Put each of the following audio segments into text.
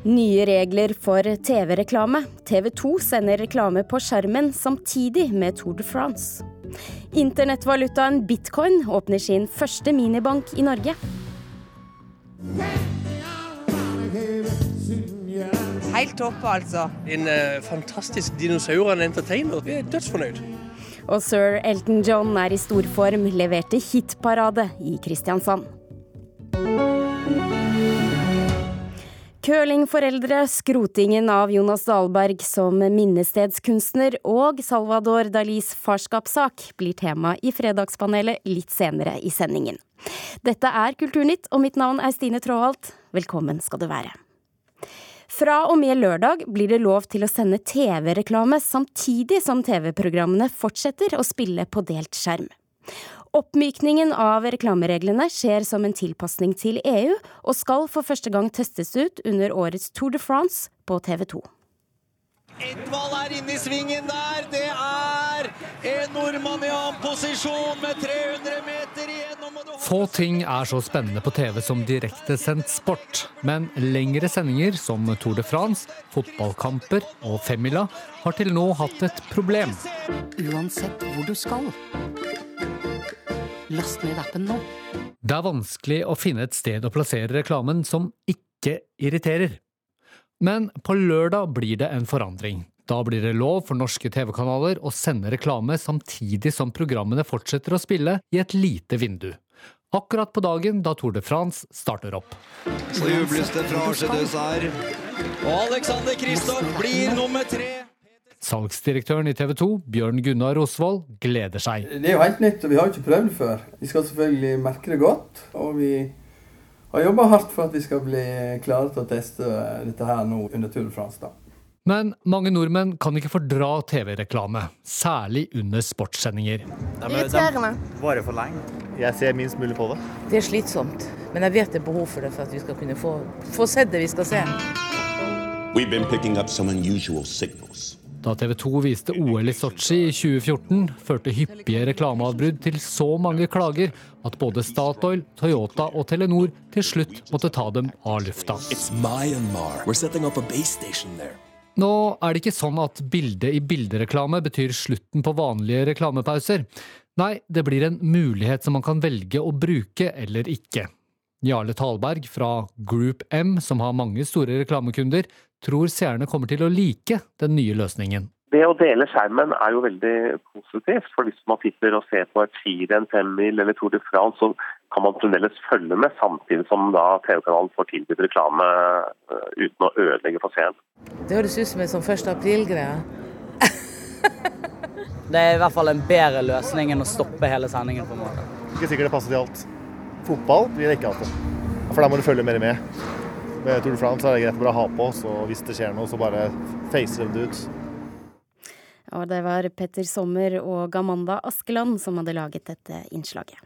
Nye regler for TV-reklame. TV 2 sender reklame på skjermen samtidig med Tour de France. Internettvalutaen bitcoin åpner sin første minibank i Norge. Helt topp, altså. En uh, fantastisk dinosaur entertainer. Vi er dødsfornøyd. Og sir Elton John er i storform, leverte hitparade i Kristiansand. Curlingforeldre, skrotingen av Jonas Dahlberg som minnestedskunstner og Salvador Dalis farskapssak blir tema i Fredagspanelet litt senere i sendingen. Dette er Kulturnytt, og mitt navn er Stine Tråholt. Velkommen skal du være. Fra og med lørdag blir det lov til å sende TV-reklame samtidig som TV-programmene fortsetter å spille på delt skjerm. Oppmykningen av reklamereglene skjer som en tilpasning til EU, og skal for første gang testes ut under årets Tour de France på TV 2. Edvald er inne i svingen der. Det er en nordmann i annen posisjon med 300 meter igjen. Få ting er så spennende på TV som direktesendt sport. Men lengre sendinger som Tour de France, fotballkamper og femmila har til nå hatt et problem. Uansett hvor du skal Last ned appen nå. Det er vanskelig å finne et sted å plassere reklamen som ikke irriterer. Men på lørdag blir det en forandring. Da blir det lov for norske TV-kanaler å sende reklame samtidig som programmene fortsetter å spille i et lite vindu. Akkurat på dagen da Tour de France starter opp. Så jubles det fra Argedeus her. Og Alexander Kristoff blir nummer tre. Salgsdirektøren i TV 2, Bjørn Gunnar Osvold, gleder seg. Det er jo helt nytt, og vi har jo ikke prøvd det før. Vi skal selvfølgelig merke det godt. Og vi har jobba hardt for at vi skal bli klare til å teste dette her nå under Tour de France. da. Men mange nordmenn kan ikke fordra TV-reklame, særlig under sportssendinger. Irriterende. Varer for lenge. Jeg ser minst mulig på det. Det er slitsomt, men jeg vet det er behov for det for at vi skal kunne få, få sett det vi skal se. We've been picking up some unusual signals. Da TV 2 viste OL i Sotsji i 2014, førte hyppige reklameavbrudd til så mange klager at både Statoil, Toyota og Telenor til slutt måtte ta dem av lufta. Nå er det ikke sånn at bilde i bildereklame betyr slutten på vanlige reklamepauser. Nei, det blir en mulighet som man kan velge å bruke eller ikke. Jarle Talberg fra Group M, som har mange store reklamekunder, tror seerne kommer til å like den nye løsningen. Det å dele skjermen er jo veldig positivt. for Hvis man sitter og ser på et skirenn, femmil eller Tour de France, så kan man fremdeles følge med, samtidig som da TV-kanalen får tilbudt reklame eh, uten å ødelegge for seeren. Det høres ut som en sånn 1. april-greie. det er i hvert fall en bedre løsning enn å stoppe hele sendingen. på en måte. Ikke sikkert det passer til alt. Fotball blir det ikke alltid. For da må du følge mer med. Med Tour de France er det greit å bare ha på, så hvis det skjer noe, så bare facer det ut. Og det var Petter Sommer og Gamanda Askeland som hadde laget dette innslaget.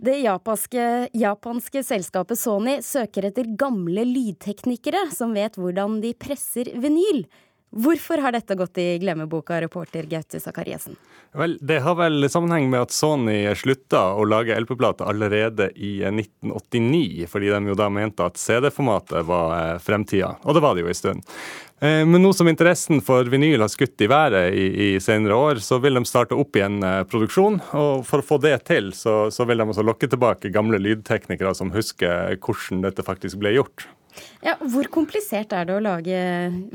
Det japanske, japanske, selskapet Sony søker etter gamle lydteknikere som vet hvordan de presser vinyl. Hvorfor har dette gått i glemmeboka, reporter Gaute Sakariassen? Vel, Det har vel sammenheng med at Sony slutta å lage LP-plater allerede i 1989, fordi de jo da mente at CD-formatet var eh, fremtida. Og det var det jo en stund. Eh, men nå som interessen for vinyl har skutt i været i, i senere år, så vil de starte opp igjen eh, produksjon. Og for å få det til, så, så vil de også lokke tilbake gamle lydteknikere som husker hvordan dette faktisk ble gjort. Ja, Hvor komplisert er det å lage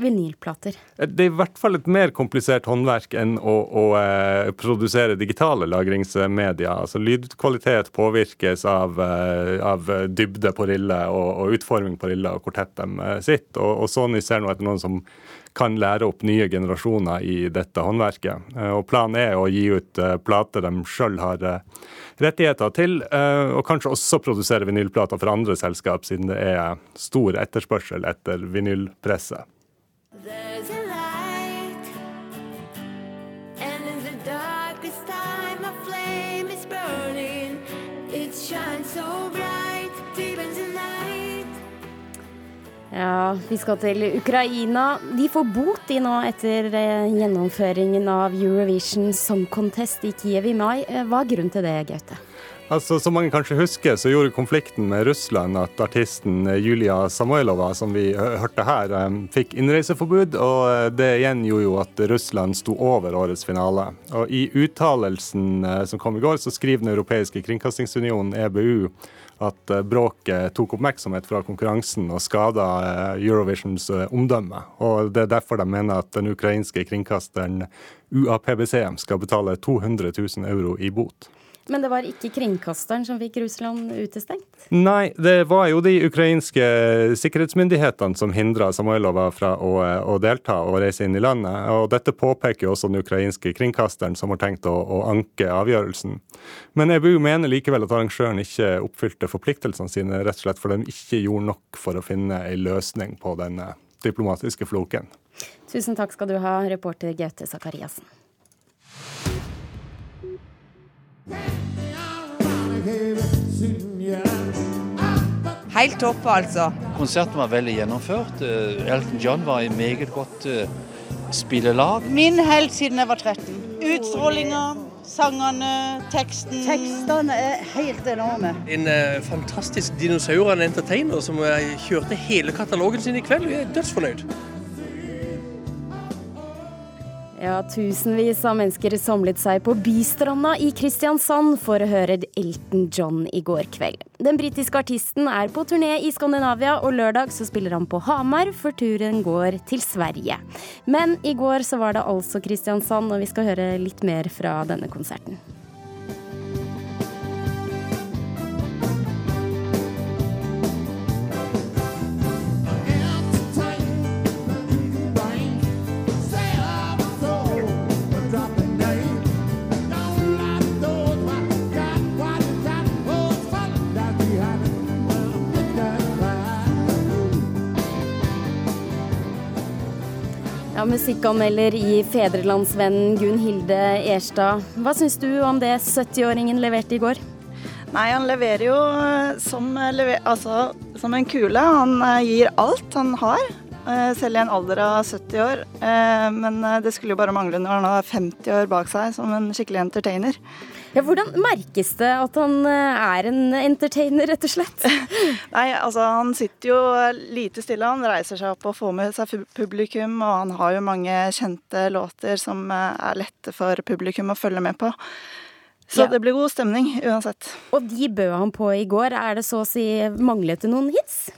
vinylplater? Det er i hvert fall et mer komplisert håndverk enn å, å eh, produsere digitale lagringsmedier. Altså Lydkvalitet påvirkes av, eh, av dybde på rille og, og, utforming på rille og hvor tett de eh, sitter. Og, og Sony ser nå etter noen som kan lære opp nye generasjoner i dette håndverket. Eh, og Planen er å gi ut eh, plater de sjøl har eh, rettigheter til, og kanskje også produsere vinylplater for andre selskap, siden det er stor etterspørsel etter vinylpresse. Ja, vi skal til Ukraina. De får bot de nå etter eh, gjennomføringen av Eurovision Song Contest i Kiev i mai. Eh, hva er grunnen til det, Gaute? Altså, Som mange kanskje husker, så gjorde konflikten med Russland at artisten Julia Samoilova, som vi hørte her, fikk innreiseforbud. Og det igjen gjorde jo at Russland sto over årets finale. Og I uttalelsen som kom i går, så skriver Den europeiske kringkastingsunionen, EBU, at bråket tok oppmerksomhet fra konkurransen og skada Eurovisions omdømme. Og Det er derfor de mener at den ukrainske kringkasteren UAPBC skal betale 200 000 euro i bot. Men det var ikke kringkasteren som fikk Russland utestengt? Nei, det var jo de ukrainske sikkerhetsmyndighetene som hindra Samoilova fra å, å, delta og reise inn i landet. Og dette påpeker også den ukrainske kringkasteren, som har tenkt å, å anke avgjørelsen. Men EBU mener likevel at arrangøren ikke oppfylte forpliktelsene sine, rett og slett fordi de ikke gjorde nok for å finne ei løsning på denne diplomatiske floken. Tusen takk skal du ha, reporter Gaute Sakariassen. Helt topp, altså. Konserten var veldig gjennomført. Eh, Elton John var i meget godt uh, spillelag. Min helt siden jeg var 13. Utstrålinga, sangene, teksten. Tekstene er helt enorme. En uh, fantastisk dinosaur og en entertainer som uh, kjørte hele katalogen sin i kveld. Jeg er dødsfornøyd. Ja, Tusenvis av mennesker samlet seg på Bystranda i Kristiansand for å høre Elton John i går kveld. Den britiske artisten er på turné i Skandinavia, og lørdag så spiller han på Hamar, for turen går til Sverige. Men i går så var det altså Kristiansand, og vi skal høre litt mer fra denne konserten. Musikkanmelder i Fedrelandsvennen Gunn Hilde Erstad. Hva syns du om det 70-åringen leverte i går? Nei, Han leverer jo som, lever, altså, som en kule. Han eh, gir alt han har, eh, selv i en alder av 70 år. Eh, men det skulle jo bare mangle når han har 50 år bak seg som en skikkelig entertainer. Ja, hvordan merkes det at han er en entertainer, rett og slett? Nei, altså Han sitter jo lite stille. Han reiser seg opp og får med seg publikum. Og han har jo mange kjente låter som er lette for publikum å følge med på. Så ja. det blir god stemning uansett. Og de bød han på i går. Er det så å si manglet det noen hits?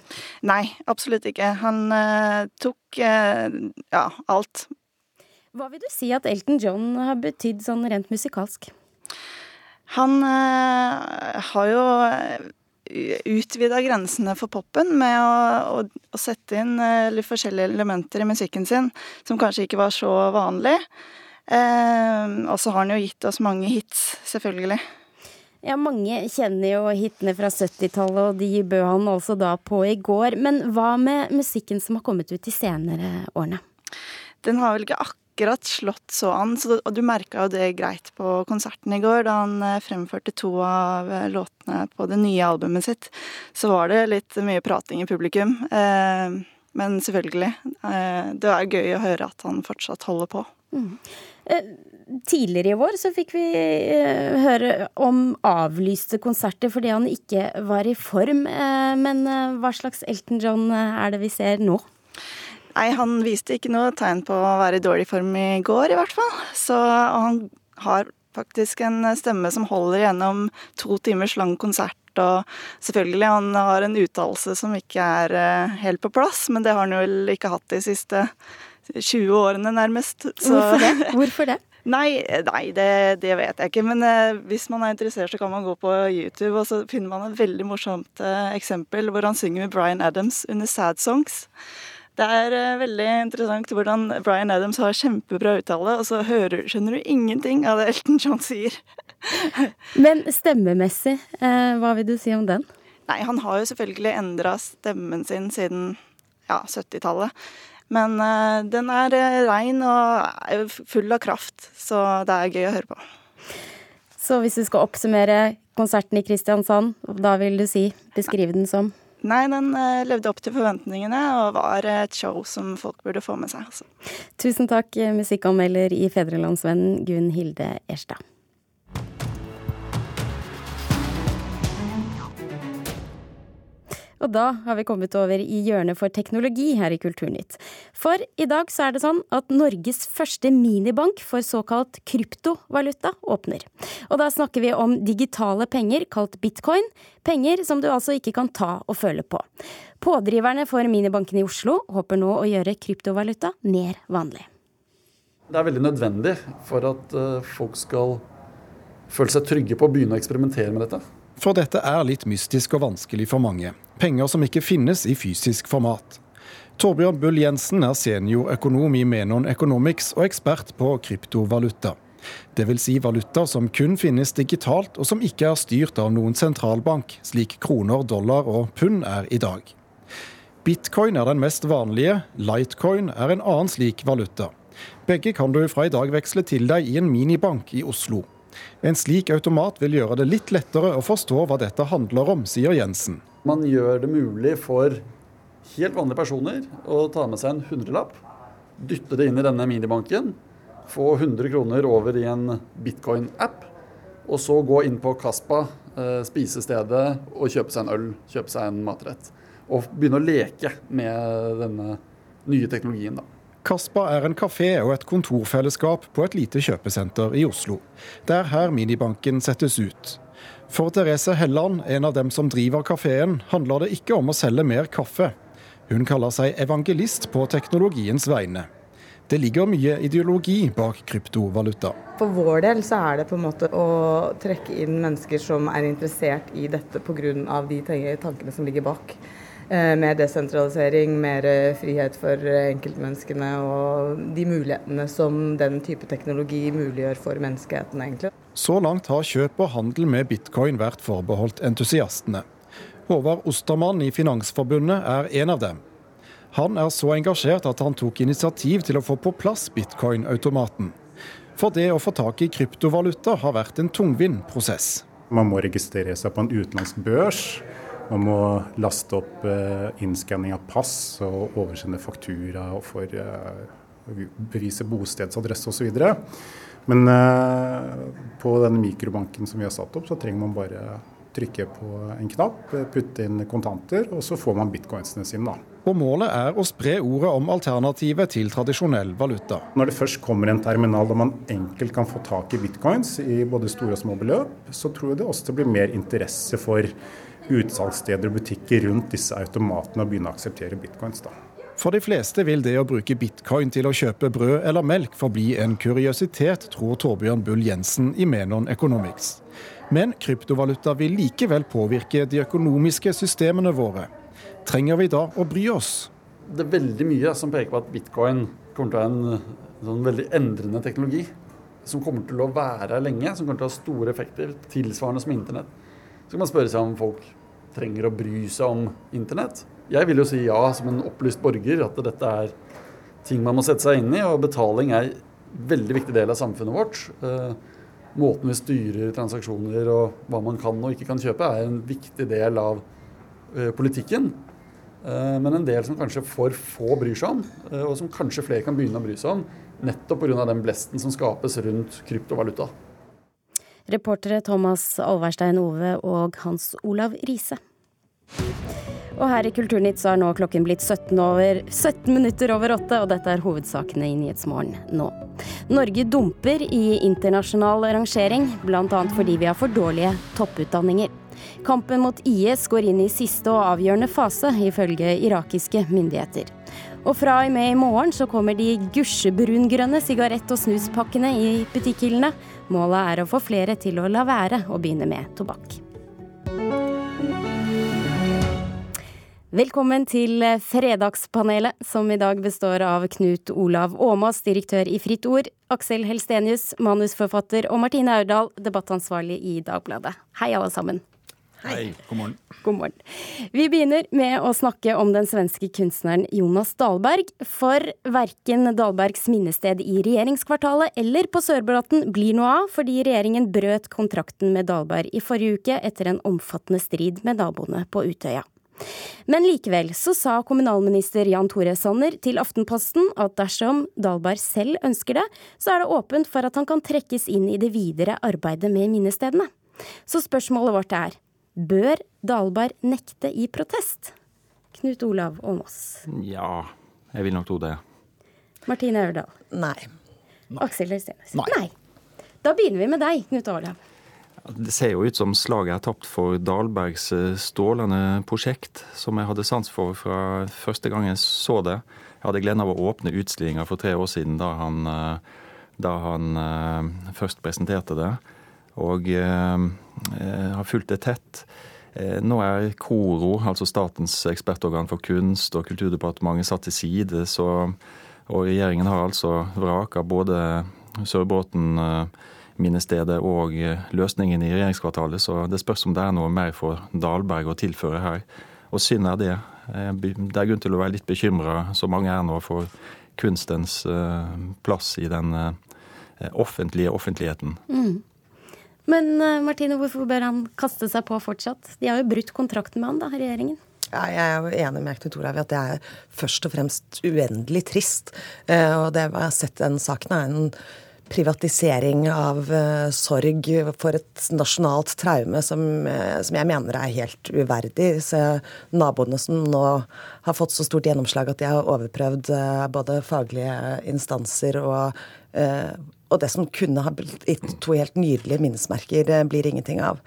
Nei, absolutt ikke. Han uh, tok uh, ja, alt. Hva vil du si at Elton John har betydd sånn rent musikalsk? Han uh, har jo utvida grensene for popen med å, å, å sette inn litt forskjellige elementer i musikken sin som kanskje ikke var så vanlig. Eh, og så har han jo gitt oss mange hits, selvfølgelig. Ja, mange kjenner jo hitene fra 70-tallet, og de bød han altså da på i går. Men hva med musikken som har kommet ut de senere årene? Den har vel ikke akkurat slått så an, så, og du merka jo det greit på konserten i går, da han eh, fremførte to av eh, låtene på det nye albumet sitt. Så var det litt mye prating i publikum. Eh, men selvfølgelig, eh, det er gøy å høre at han fortsatt holder på. Mm. Tidligere i vår så fikk vi eh, høre om avlyste konserter fordi han ikke var i form. Eh, men eh, hva slags Elton John er det vi ser nå? Nei, han viste ikke noe tegn på å være i dårlig form i går, i hvert fall. Så han har faktisk en stemme som holder gjennom to timers lang konsert. Og selvfølgelig, han har en uttalelse som ikke er helt på plass, men det har han vel ikke hatt de siste 20 årene, nærmest. Så. Hvorfor det? Hvorfor det? Nei, nei det, det, vet jeg ikke. Men eh, hvis man er interessert, så kan man gå på YouTube, og så finner man et veldig morsomt eh, eksempel hvor han synger med Bryan Adams under Sad Songs. Det er eh, veldig interessant hvordan Bryan Adams har kjempebra uttale, og så hører, skjønner du ingenting av det Elton John sier. Men stemmemessig, eh, hva vil du si om den? Nei, han har jo selvfølgelig endra stemmen sin siden ja, 70-tallet. Men uh, den er rein og full av kraft, så det er gøy å høre på. Så hvis du skal oppsummere konserten i Kristiansand, da vil du si beskrive den som? Nei, den uh, levde opp til forventningene og var et show som folk burde få med seg. Også. Tusen takk, musikkanmelder i Fedrelandsvennen Gunn Hilde Erstad. Og da har vi kommet over i hjørnet for teknologi her i Kulturnytt. For i dag så er det sånn at Norges første minibank for såkalt kryptovaluta åpner. Og da snakker vi om digitale penger kalt bitcoin. Penger som du altså ikke kan ta og føle på. Pådriverne for minibanken i Oslo håper nå å gjøre kryptovaluta mer vanlig. Det er veldig nødvendig for at eh, folk skal føle seg trygge på å begynne å eksperimentere med dette. For dette er litt mystisk og vanskelig for mange. Penger som ikke finnes i fysisk format. Torbjørn Bull Jensen er seniorøkonom i Menon Economics og ekspert på kryptovaluta. Dvs. Si valuta som kun finnes digitalt, og som ikke er styrt av noen sentralbank, slik kroner, dollar og pund er i dag. Bitcoin er den mest vanlige, lightcoin er en annen slik valuta. Begge kan du fra i dag veksle til deg i en minibank i Oslo. En slik automat vil gjøre det litt lettere å forstå hva dette handler om, sier Jensen. Man gjør det mulig for helt vanlige personer å ta med seg en hundrelapp, dytte det inn i denne minibanken, få 100 kroner over i en bitcoin-app, og så gå inn på Kaspa, spise spisestedet, og kjøpe seg en øl, kjøpe seg en matrett. Og begynne å leke med denne nye teknologien, da. Kaspa er en kafé og et kontorfellesskap på et lite kjøpesenter i Oslo. Det er her minibanken settes ut. For Therese Helland, en av dem som driver kafeen, handler det ikke om å selge mer kaffe. Hun kaller seg evangelist på teknologiens vegne. Det ligger mye ideologi bak kryptovaluta. For vår del så er det på en måte å trekke inn mennesker som er interessert i dette pga. de tankene som ligger bak. Eh, mer desentralisering, mer eh, frihet for eh, enkeltmenneskene og de mulighetene som den type teknologi muliggjør for menneskeheten, egentlig. Så langt har kjøp og handel med bitcoin vært forbeholdt entusiastene. Håvard Ostermann i Finansforbundet er en av dem. Han er så engasjert at han tok initiativ til å få på plass bitcoin-automaten. For det å få tak i kryptovaluta har vært en tungvint prosess. Man må registrere seg på en utenlandsk børs. Man må laste opp eh, innskanning av pass og oversende faktura for eh, bevise bostedsadresse osv. Men eh, på denne mikrobanken som vi har satt opp, så trenger man bare trykke på en knapp, putte inn kontanter, og så får man bitcoinsene sine. da. Og Målet er å spre ordet om alternativet til tradisjonell valuta. Når det først kommer en terminal der man enkelt kan få tak i bitcoins i både store og små beløp, så tror jeg det også blir mer interesse for utsalgssteder og butikker rundt disse automatene og begynne å akseptere bitcoins. da. For de fleste vil det å bruke bitcoin til å kjøpe brød eller melk forbli en kuriositet, tror Torbjørn Bull Jensen i Menon Economics. Men kryptovaluta vil likevel påvirke de økonomiske systemene våre. Trenger vi da å bry oss? Det er veldig mye som peker på at bitcoin kommer til å være en sånn veldig endrende teknologi. Som kommer til å være her lenge, som kommer til å ha store effekter, tilsvarende som internett. Så kan man spørre seg om folk trenger å bry seg om internett. Jeg vil jo si ja, som en opplyst borger, at dette er ting man må sette seg inn i. Og betaling er en veldig viktig del av samfunnet vårt. Eh, måten vi styrer transaksjoner og hva man kan og ikke kan kjøpe, er en viktig del av eh, politikken. Eh, men en del som kanskje for få bryr seg om, og som kanskje flere kan begynne å bry seg om. Nettopp pga. den blesten som skapes rundt kryptovaluta. Reportere Thomas Alverstein Ove og Hans Olav Riise. Og her i Kulturnytt så er nå klokken blitt 17, over, 17 minutter over åtte, og dette er hovedsakene i Nyhetsmorgen nå. Norge dumper i internasjonal rangering, bl.a. fordi vi har for dårlige topputdanninger. Kampen mot IS går inn i siste og avgjørende fase, ifølge irakiske myndigheter. Og fra og med i morgen så kommer de gusjebrungrønne sigarett- og snuspakkene i butikkhyllene. Målet er å få flere til å la være å begynne med tobakk. Velkommen til Fredagspanelet, som i dag består av Knut Olav Åmås, direktør i Fritt Ord, Aksel Helstenius, manusforfatter, og Martine Aurdal, debattansvarlig i Dagbladet. Hei, alle sammen. Hei. God morgen. God morgen. Vi begynner med å snakke om den svenske kunstneren Jonas Dahlberg. For verken Dahlbergs minnested i regjeringskvartalet eller på Sørbråten blir noe av, fordi regjeringen brøt kontrakten med Dahlberg i forrige uke etter en omfattende strid med naboene på Utøya. Men likevel så sa kommunalminister Jan Tore Sanner til Aftenposten at dersom Dahlberg selv ønsker det, så er det åpent for at han kan trekkes inn i det videre arbeidet med minnestedene. Så spørsmålet vårt er Bør Dahlberg nekte i protest? Knut Olav Åmås. Ja, jeg vil nok tro det. Martine Aurdal. Nei. Aksel Øystenes. Nei. Nei. Da begynner vi med deg, Knut Olav. Det ser jo ut som slaget er tapt for Dahlbergs eh, strålende prosjekt, som jeg hadde sans for fra første gang jeg så det. Jeg hadde gleden av å åpne utstillinga for tre år siden, da han, eh, da han uh, først presenterte det. Og har fulgt det tett. Nå er KORO, altså Statens ekspertorgan for kunst, og Kulturdepartementet satt til side, så, og regjeringen har altså vraka både Sørbråten minnestedet og løsningen i regjeringskvartalet, så det spørs om det er noe mer for Dahlberg å tilføre her. Og synd er det. Det er grunn til å være litt bekymra, så mange er nå, for kunstens plass i den offentlige offentligheten. Mm. Men Martine, hvorfor bør han kaste seg på fortsatt? De har jo brutt kontrakten med han, da, regjeringen. Ja, jeg er jo enig med Knut Olav i at det er først og fremst uendelig trist. Og det jeg har sett den saken, er en privatisering av uh, sorg for et nasjonalt traume som, uh, som, jeg mener er helt uverdig. Så naboene som nå har fått så stort gjennomslag at de har overprøvd uh, både faglige instanser og, og det som kunne ha blitt to helt nydelige minnesmerker, blir ingenting av.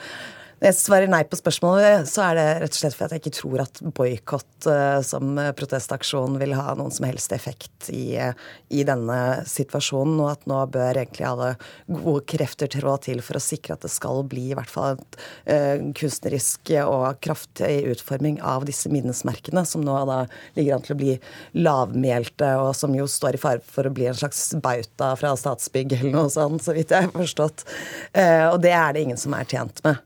Når jeg svarer nei på spørsmålet, så er det rett og slett fordi jeg ikke tror at boikott uh, som protestaksjon vil ha noen som helst effekt i, i, denne situasjonen, og at nå bør egentlig alle gode krefter trå til for å sikre at det skal bli i hvert fall en uh, kunstnerisk og kraftig utforming av disse minnesmerkene, som nå da ligger an til å bli lavmælte, og som jo står i fare for å bli en slags bauta fra Statsbygg eller noe sånt, så vidt jeg har forstått. Og det er det ingen som er tjent med.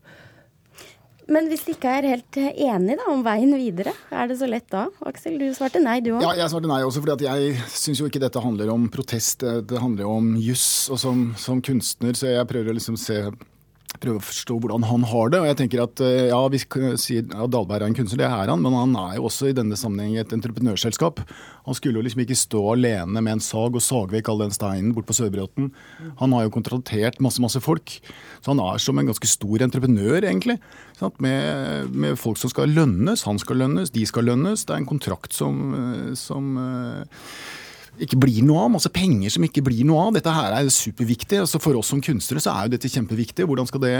Men hvis de ikke er helt enige da, om veien videre, er det så lett da? Aksel, du svarte nei, du òg. Ja, jeg svarte nei også, fordi jeg syns jo ikke dette handler om protest, det handler jo om juss. Og som, som, kunstner så jeg prøver å liksom se prøve å forstå hvordan han har det. Og jeg tenker at ja, vi sier at Dahlberg er en kunstner, det er han, men han er jo også i denne sammenheng et entreprenørselskap. Han skulle jo liksom ikke stå alene med en sag og sage vekk all den steinen bort på Sørbråten. Han har jo kontraktert masse, masse folk. Så han er som en ganske stor entreprenør, egentlig. Med, med, folk som skal lønnes. Han skal lønnes, de skal lønnes. Det er en kontrakt som, som ikke blir noe av. Masse penger som ikke blir noe av. Dette her er superviktig. Altså for oss som kunstnere så er jo dette kjempeviktig. Hvordan skal, det,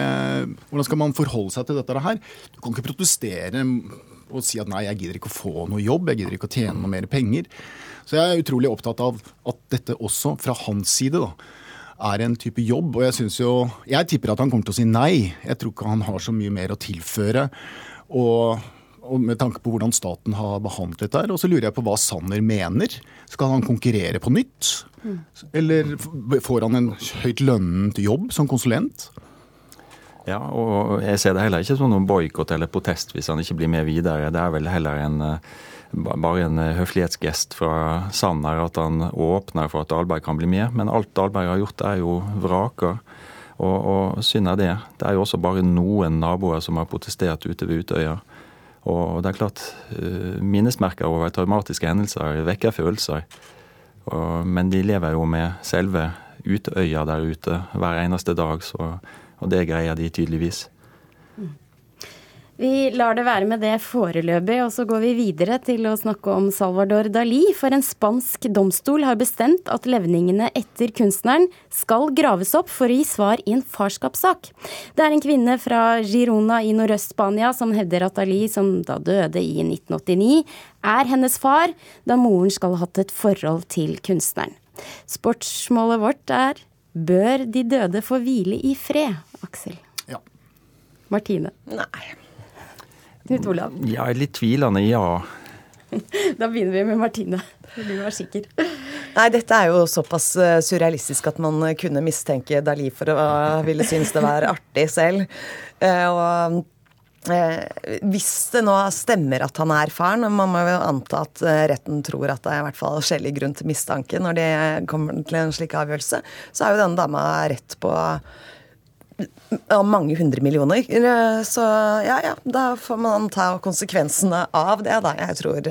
hvordan skal man forholde seg til dette her? Du kan ikke protestere og si at nei, jeg gidder ikke å få noe jobb, jeg gidder ikke å tjene noe mer penger. Så jeg er utrolig opptatt av at dette også, fra hans side, da, er en type jobb. Og jeg syns jo Jeg tipper at han kommer til å si nei. Jeg tror ikke han har så mye mer å tilføre. Og med tanke på hvordan staten har behandlet dette. Og så lurer jeg på hva Sanner mener. Skal han konkurrere på nytt? Eller får han en høyt lønnet jobb som konsulent? Ja, og jeg ser det heller ikke som noen boikott eller protest hvis han ikke blir med videre. Det er vel heller en, bare en høflighetsgest fra Sanner at han åpner for at Dahlberg kan bli med. Men alt Dahlberg har gjort, er jo vraker. Og, og synd er det. Det er jo også bare noen naboer som har protestert ute ved Utøya. Og det er klart, eh, minnesmerker over traumatiske hendelser vekker følelser. men de lever jo med selve Utøya der ute hver eneste dag, så, og det greier de tydeligvis. Vi lar det være med det foreløpig, og så går vi videre til å snakke om Salvador Dali. For en spansk domstol har bestemt at levningene etter kunstneren skal graves opp for å gi svar i en farskapssak. Det er en kvinne fra Girona i nordøst-Spania som hevder at Dali, som da døde i 1989, er hennes far, da moren skal ha hatt et forhold til kunstneren. Sportsmålet vårt er bør de døde få hvile i fred, Aksel? Ja. Martine? Nei. Knut Olav? Ja, litt tvilende, ja. Da begynner vi med Martine. Du var sikker. Nei, dette er jo såpass eh, surrealistisk at man kunne mistenke Dali for å ville synes det var artig selv. Eh, og eh, hvis det nå stemmer at han er faren, man må jo anta at retten tror at det er i hvert fall skjellig grunn til mistanke når det kommer til en slik avgjørelse, så er jo denne dama rett på av mange hundre millioner. Så ja, ja, da får man ta konsekvensene av det, da. Jeg tror,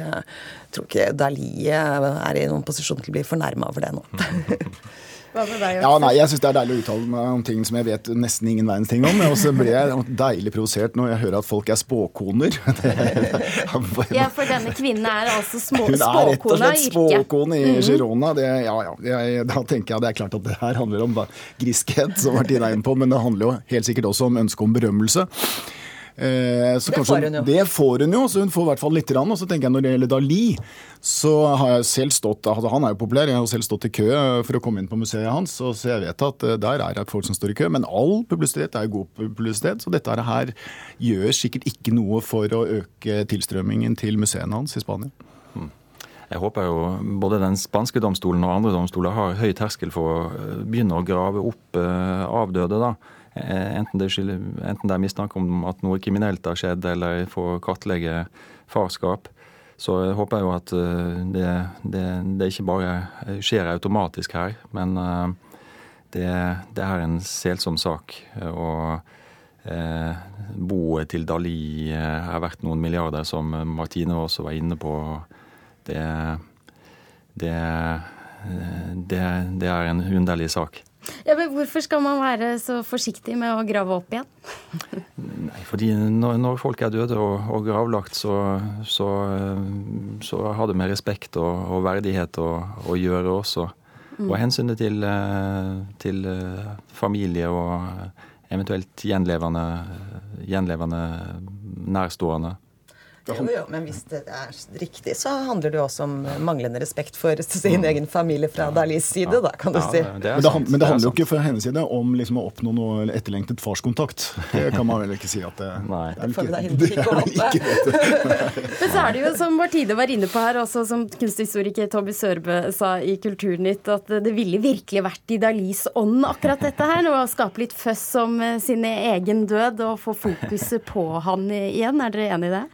tror ikke Dali er i noen posisjon til å bli fornærma over det nå. Hva med deg, Ja, nei, Jeg syns det er deilig å uttale meg om ting som jeg vet nesten ingen verdens ting om. Og så blir jeg deilig provosert når jeg hører at folk er spåkoner. Ja, for denne kvinnen er altså små, Hun er rett og slett i spåkone i Mhm. Girona. Det, ja, ja, jeg, da tenker jeg det er klart at det her handler om griskhet, som Martine er inne på, men det handler jo helt sikkert også om ønske om berømmelse. Eh, så Det kanskje- får hun jo. Det får hun jo, så hun får i hvert fall lite grann. Og så tenker jeg når det gjelder Dali, så har jeg selv stått altså Han er jo populær, jeg har selv stått i kø for å komme inn på museet hans, så jeg vet at eh, der er det folk som står i kø. Men all publisitet er god publisitet, så dette her gjør sikkert ikke noe for å øke tilstrømmingen til museene hans i Spania. Jeg håper jo både den spanske domstolen og andre domstoler har høy terskel for å eh, begynne å grave opp eh, avdøde. da. Eh, Enten det, skylder, enten det er mistanke om at noe kriminelt har skjedd, eller for å kartlegge farskap. Så jeg håper jo at eh, det, det, det ikke bare skjer automatisk her, men eh, det, er en selsom sak. Og eh, boet til Dali er verdt noen milliarder, som Martine også var inne på. Det, det er en underlig sak. Ja, men Hvorfor skal man være så forsiktig med å grave opp igjen? Nei, fordi når, når folk er døde og, og gravlagt, så, så, så har det med respekt og, og verdighet å, å gjøre også. Mm. Og hensynet til, eh, til eh, familie og eventuelt gjenlevende, gjenlevende nærstående. Jo, jo, men hvis det er riktig, så handler det jo også om manglende respekt for sin egen familie fra Dalis side, da, kan du si. men, det, men det handler jo ikke fra hennes side om liksom å oppnå noe etterlengtet farskontakt. Det kan man vel ikke si at det, Nei. det er ikke, det er vel ikke dette. Men så er det jo, som Martine var inne på her, også som kunsthistoriker Tobby Sørbø sa i Kulturnytt, at det ville virkelig vært i Dalis ånd akkurat dette her. Å skape litt føss om eh, sin egen død og få fokuset på han igjen. Er dere enig i det?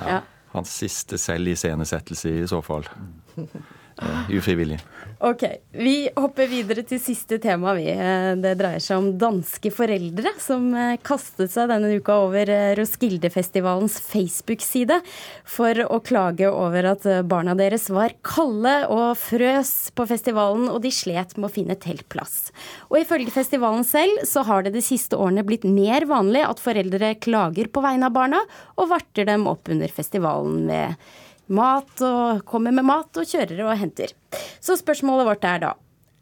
Ja. Hans siste selviscenesettelse i så fall. Uh, ufrivillig. Ok, vi hopper videre til siste tema, vi. Eh, Det dreier seg om danske foreldre som eh, kastet seg denne uka over eh, Roskildefestivalens Facebook-side for å klage over at barna deres var kalde og frøs på festivalen, og de slet med å finne teltplass. Og ifølge festivalen selv så har det de siste årene blitt mer vanlig at foreldre klager på vegne av barna, og varter dem opp under festivalen med mat og kommer med mat og kjører og henter. Så spørsmålet vårt er da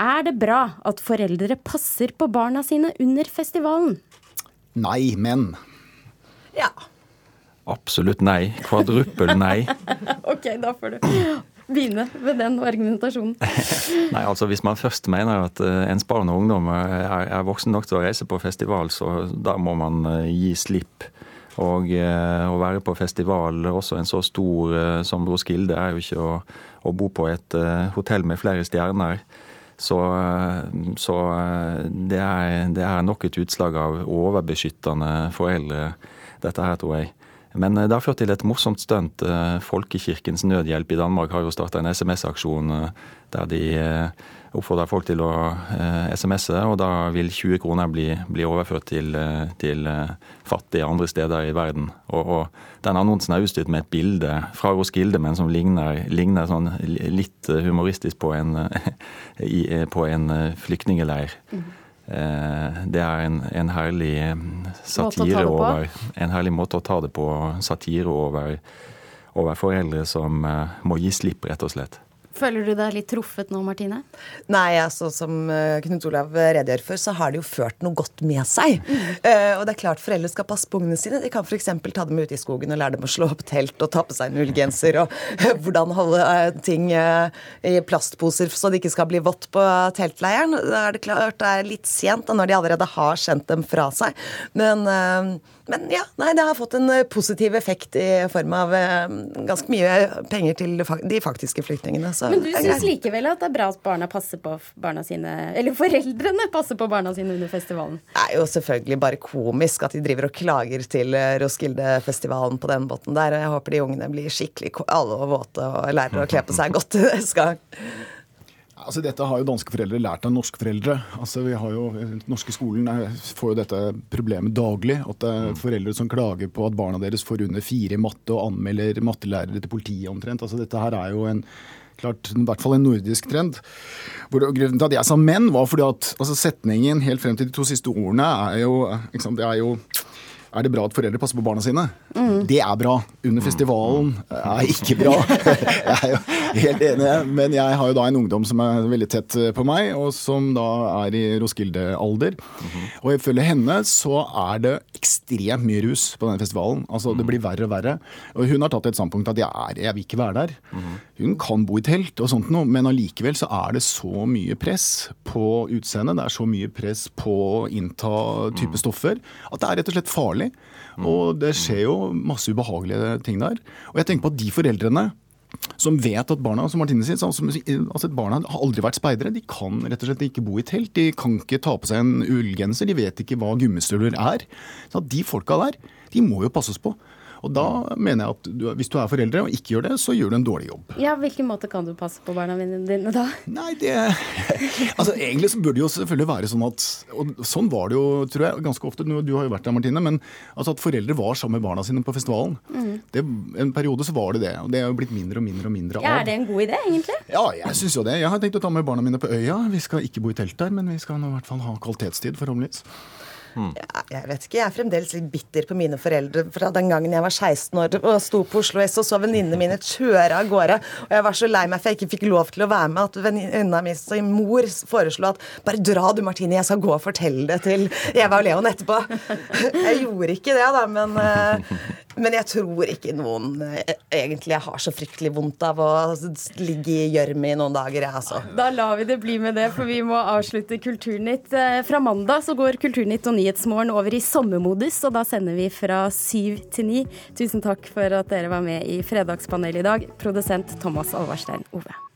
er det bra at foreldre passer på barna sine under festivalen? Nei, men. Ja. Absolutt nei. Kvadruppel nei. ok, da får du begynne med den argumentasjonen. Nei, altså Hvis man først mener at eh, ens barn og ungdom er, er voksen nok til å reise på festival, så da må man eh, gi slipp. Og eh, å være på festival, også en så stor eh, som Roskilde, er jo ikke å, å bo på et eh, hotell med flere stjerner. Så, så det, er, det er nok et utslag av overbeskyttende foreldre, dette her, tror jeg. Men det har ført til et morsomt stunt. Folkekirkens Nødhjelp i Danmark har jo starta en SMS-aksjon der de oppfordrer folk til å eh, SMS-e, og da vil 20 kroner bli, bli overført til, eh, til eh, fattige andre steder i verden. Og, og den annonsen er utstyrt med et bilde fra Roskilde, men som ligner, ligner sånn litt humoristisk på en, i, eh, på en flyktningeleir. Eh, Det er en, en herlig satire over En herlig måte å ta det på. Satire over, over foreldre som eh, må gi slipp, rett og slett. Føler du deg litt truffet nå, Martine? Nei, altså som eh, Knut Olav redegjør for, så har det jo ført noe godt med seg. Eh, og det er klart foreldre skal passe på ungene sine. De kan f.eks. ta dem ut i skogen og lære dem å slå opp telt og ta på seg en ullgenser, og hvordan holde uh, ting i plastposer så det ikke skal bli vått på teltleiren. Da er det klart det er litt sent da, når de allerede har sendt dem fra seg. Men, men ja, nei, det har fått en eh, positiv effekt i form av eh, ganske mye penger til de faktiske flyktningene. Så Men du syns likevel at det er bra at barna passer på barna sine Eller foreldrene passer på barna sine under festivalen? Det er jo selvfølgelig bare komisk at de driver og klager til eh, Roskilde-festivalen på den båten der. Jeg håper de ungene blir skikkelig alle og våte og lærer å kle på seg godt Det gang. Altså, dette har jo danske foreldre lært av norske foreldre. Altså, vi har jo, norske skolen er, får jo dette problemet daglig. At det er foreldre som klager på at barna deres får under fire i matte og anmelder mattelærere til politiet omtrent. Altså, dette her er jo en klart, i hvert fall en nordisk trend. Hvor, grunnen til at jeg sa menn, var fordi at altså, setningen helt frem til de to siste ordene er jo, sant, det er jo er det bra at foreldre passer på barna sine? Mm. Det er bra. Under festivalen er ikke bra. Jeg er jo helt enig, men jeg har jo da en ungdom som er veldig tett på meg, og som da er i Roskilde-alder. Og ifølge henne så er det ekstremt mye rus på denne festivalen. Altså Det blir verre og verre. Og hun har tatt et standpunkt at jeg, er, jeg vil ikke være der. Hun kan bo i telt og sånt noe, men allikevel så er det så mye press på utseendet, det er så mye press på å innta type stoffer, at det er rett og slett farlig farlig. Og det skjer jo masse ubehagelige ting der. Og jeg tenker på at de foreldrene som vet at barna som Martine sier, altså barna har aldri vært speidere. De kan rett og slett ikke bo i telt. De kan ikke ta på seg en ullgenser. De vet ikke hva gummistøvler er. Så de folka der, de må jo passes på. Og da mener jeg at du, hvis du er foreldre og ikke gjør det, så gjør du en dårlig jobb. Ja, Hvilken måte kan du passe på barna dine da? Nei, det Altså Egentlig så burde det jo selvfølgelig være sånn at Og sånn var det jo, tror jeg, ganske ofte. Du har jo vært der, Martine. Men altså at foreldre var sammen med barna sine på festivalen. Mm. Det, en periode så var det det. Og det er jo blitt mindre og mindre og mindre av. Ja, Er det en god idé, egentlig? Ja, jeg syns jo det. Jeg har tenkt å ta med barna mine på øya. Vi skal ikke bo i telt der, men vi skal nå i hvert fall ha kvalitetstid, forhåpentligvis. Mm. Ja, jeg vet ikke, jeg er fremdeles litt bitter på mine foreldre fra den gangen jeg var 16 år og sto på Oslo S og så venninnene mine kjøre av gårde. Og jeg var så lei meg for jeg ikke fikk lov til å være med, at venninna mi sin mor foreslo at bare dra du, Martine, jeg skal gå og fortelle det til Eva og Leon etterpå. Jeg gjorde ikke det, da, men eh, men jeg tror ikke noen egentlig egentlig har så fryktelig vondt av å ligge i gjørme i noen dager, jeg, altså. Da lar vi det bli med det, for vi må avslutte Kulturnytt. Eh, fra mandag så går Kulturnytt og Nyhetsmorgen over i sommermodus, og da sender vi fra syv til ni. Tusen takk for at dere var med i Fredagspanelet i dag, produsent Thomas Alvarstein Ove.